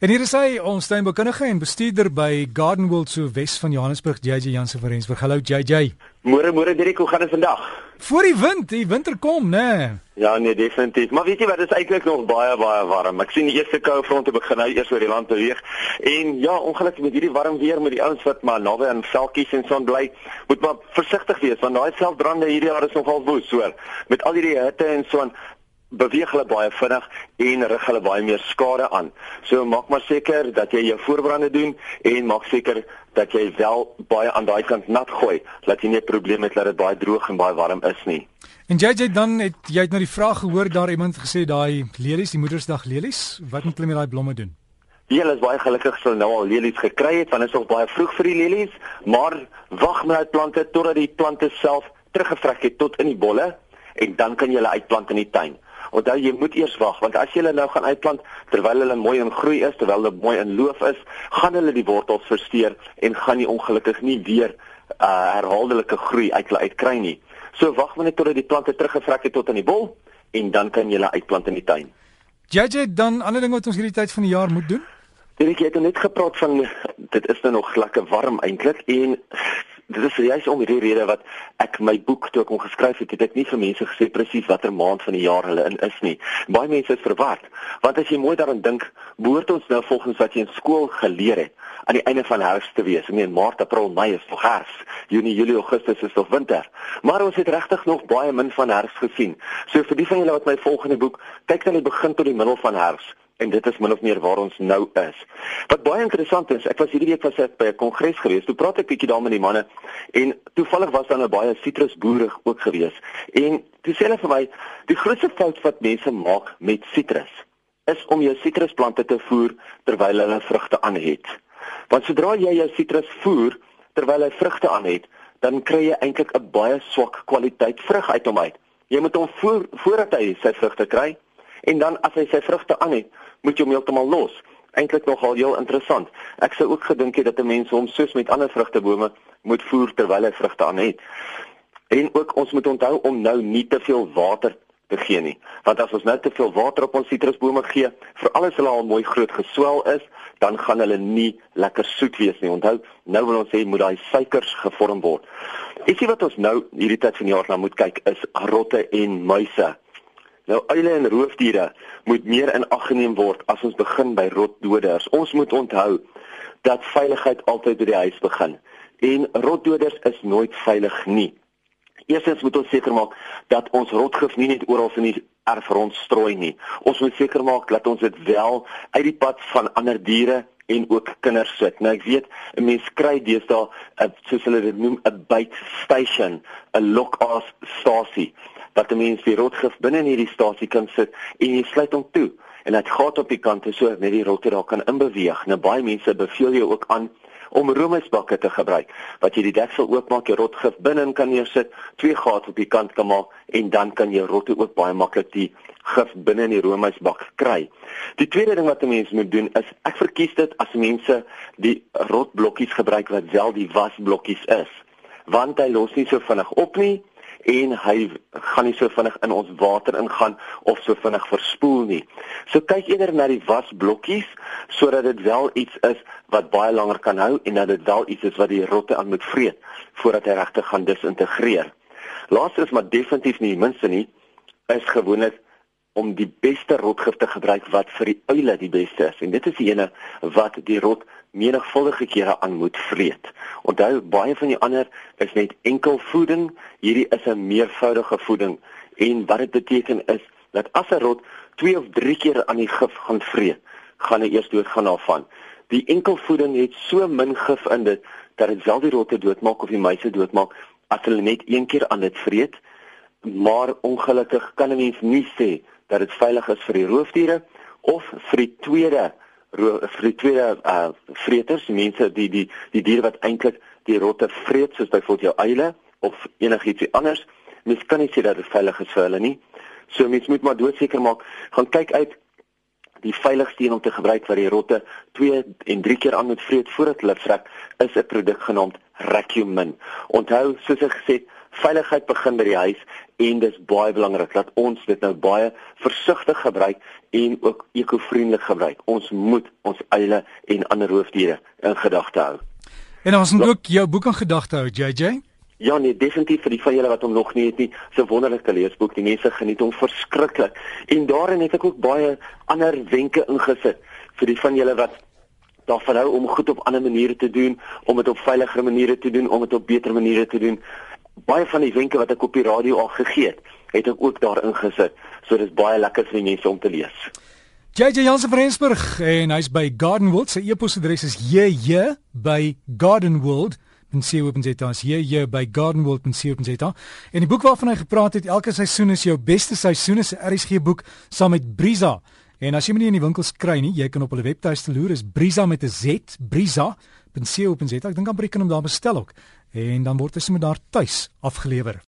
En hier is hy, ons tuinbekundige en bestuurder by Garden World so Wes van Johannesburg, JJ Jansen van Rensburg. Hallo JJ. Môre môre Dirk, hoe gaan dit vandag? Voor die wind, die winter kom, né? Nee. Ja, nee, definitief. Maar weet jy wat, dit is eintlik nog baie baie warm. Ek sien die eerste koue fronte begin nou eers oor die land beweeg. En ja, ongelukkig met hierdie warm weer met die ouens wat maar naby aan velkies en son bly, moet maar versigtig wees want daai veldbrande hierdie jaar is nogal woes, hoor. Met al hierdie hitte en son beweeg hulle baie vinnig en rig hulle baie meer skade aan. So maak maar seker dat jy jou voorbrande doen en maak seker dat jy wel baie aan daai kant nat gooi, dat jy nie 'n probleem het dat dit baie droog en baie warm is nie. En jy dan het jy het nou die vraag gehoor daar iemand gesê daai lelies, die Moedersdag lelies, wat moet hulle met daai blomme doen? Hulle is baie gelukkig sou nou al lelies gekry het want dit is nog baie vroeg vir die lelies, maar wag met daai plante totdat die plante self teruggevrek het tot in die bolle en dan kan jy hulle uitplant in die tuin. Onthou jy moet eers wag want as jy hulle nou gaan uitplant terwyl hulle mooi en groei is, terwyl hulle mooi in loof is, gaan hulle die wortels versteur en gaan nie ongelukkig nie weer uh herhaaldelike groei uit hulle uitkry nie. So wag maar net totdat die plante teruggevrek het tot in die bol en dan kan jy hulle uitplant in die tuin. JJ dan ander ding wat ons hierdie tyd van die jaar moet doen? Dit ek het net gepraat van dit is nou nog lekker warm eintlik en dit is juist om hierdie rede wat ek my boek toe ek hom geskryf het, het ek nie vir mense gesê presies watter maand van die jaar hulle in is nie. Baie mense is verward, want as jy mooi daaraan dink, behoort ons nou volgens wat jy in skool geleer het, aan die einde van herfs te wees. Ek meen Maart, April, Mei is nog herfs. Junie, Julie, Augustus is nog winter. Maar ons het regtig nog baie min van herfs gesien. So vir die van julle wat my volgende boek kyk aan die begin tot die middel van herfs, en dit is min of meer waar ons nou is. Wat baie interessant is, ek was hierdie week was ek by 'n kongres gewees. Toe praat ek bietjie daar met die manne en toevallig was daar nou baie sitrusboere ook gewees. En toe sê hulle vir my, die grootste fout wat mense maak met sitrus is om jou sitrusplante te voer terwyl hulle vrugte aan het. Want sodra jy jou sitrus voer terwyl hy vrugte aan het, dan kry jy eintlik 'n baie swak kwaliteit vrug uit hom uit. Jy moet hom voer voordat hy sy vrugte kry en dan as hy sy vrugte aan het, moet jy hom heeltemal los. Eintlik nogal heel interessant. Ek sou ook gedink het dat 'n mens hom soos met ander vrugtebome moet voer terwyl hy vrugte aan het. En ook ons moet onthou om nou nie te veel water te gee nie. Want as ons nou te veel water op ons sitrusbome gee, veral as hulle al mooi groot geswel is, dan gaan hulle nie lekker soet wees nie. Onthou, nou wil ons sê moet daai suikers gevorm word. Ietsie wat ons nou hierdie tyd van die jaar na moet kyk is rotte en muise. Nou uile en roofdiere moet meer in ag geneem word as ons begin by rotdoders. Ons moet onthou dat veiligheid altyd by die huis begin en rotdoders is nooit veilig nie. Eerstens moet ons seker maak dat ons rotgif nie net oral in die erf rondstrooi nie. Ons moet seker maak dat ons dit wel uit die pad van ander diere en ook kinders sit. Nou ek weet 'n mens kry deesdae soos hulle dit noem 'n bait station, 'n lock-off stasie dat 'n mens die rotgif binne in hierdie stasie kan sit en jy sluit hom toe en dit gaan op die kante so net die rotte daar kan inbeweeg. Nou baie mense beveel jou ook aan om roomysbakke te gebruik wat jy die deksel oopmaak, jy rotgif binne in kan neersit, twee gate op die kant kan maak en dan kan jy rotte ook baie maklik die gif binne in die roomysbak kry. Die tweede ding wat 'n mens moet doen is ek verkies dit as mense die rotblokkies gebruik wat wel die wasblokkies is want hy los nie so vinnig op nie en hy gaan nie so vinnig in ons water ingaan of so vinnig verspoel nie. So kyk eerder na die wasblokkies sodat dit wel iets is wat baie langer kan hou en dat dit wel iets is wat die rotte aan moet vreet voordat hy regtig gaan disintegreer. Laastens maar definitief nie minste nie is gewoonlik om die beste rotgif te gebruik wat vir die uile die beste is en dit is die ene wat die rot menigvuldige kere aan moet vreet. Onthou baie van die ander is net enkel voeding, hierdie is 'n meervoudige voeding en wat dit beteken is dat as 'n rot 2 of 3 keer aan die gif gaan vreet, gaan hy eers doodgaan daarvan. Die enkel voeding het so min gif in dit dat dit self die rotte doodmaak of die muise doodmaak as hulle net een keer aan dit vreet. Maar ongelukkig kan 'n mens nie sê dat dit veilig is vir die roofdiere of vir die tweede vir die tweede uh vreters, mense die die die diere wat eintlik die rotte vreet soos byvoorbeeld jou eile of enigiets anders. Mens kan nie sê dat dit veilig is vir hulle nie. So mens moet maar doodseker maak, gaan kyk uit die veiligste een om te gebruik wat die rotte 2 en 3 keer aan moet vreet voordat hulle vrek is 'n produk genaamd Recumin. Onthou, soos ek gesê het, veiligheid begin by die huis en dis baie belangrik dat ons dit nou baie versigtig gebruik en ook ekovriendelik gebruik. Ons moet ons eile en ander roofdiere in gedagte hou. En ons moet ook jou boek in gedagte hou, JJ. Ja nee, definitief vir die van julle wat hom nog nie het nie, so wonderlike leesboek. Die mense geniet hom verskriklik. En daarin het ek ook baie ander wenke ingesit vir die van julle wat daarvan hou om goed op ander maniere te doen, om dit op veiliger maniere te doen, om dit op beter maniere te doen. Baie van die wenke wat ek op die radio al gegee het, het ek ook daarin gesit. So dis baie lekker vir die mense om te lees. JJ Jansen van Rensburg en hy's by Gardenwold. Sy e-posadres is jj by gardenwold.com en sien hoe dit is hier hier by Gardenwold en sien hoe dit is. En die boek waarvan hy gepraat het, elke seisoen is jou beste seisoen, is 'n RSG boek saam met Briza. En as jy hom nie in die winkels kry nie, jy kan op hulle webtuiste loer, is Briza met 'n Z, Briza.co.za. Ek dink aan breek kan hom daar bestel ook. En dan word hy sommer daar tuis afgelewer.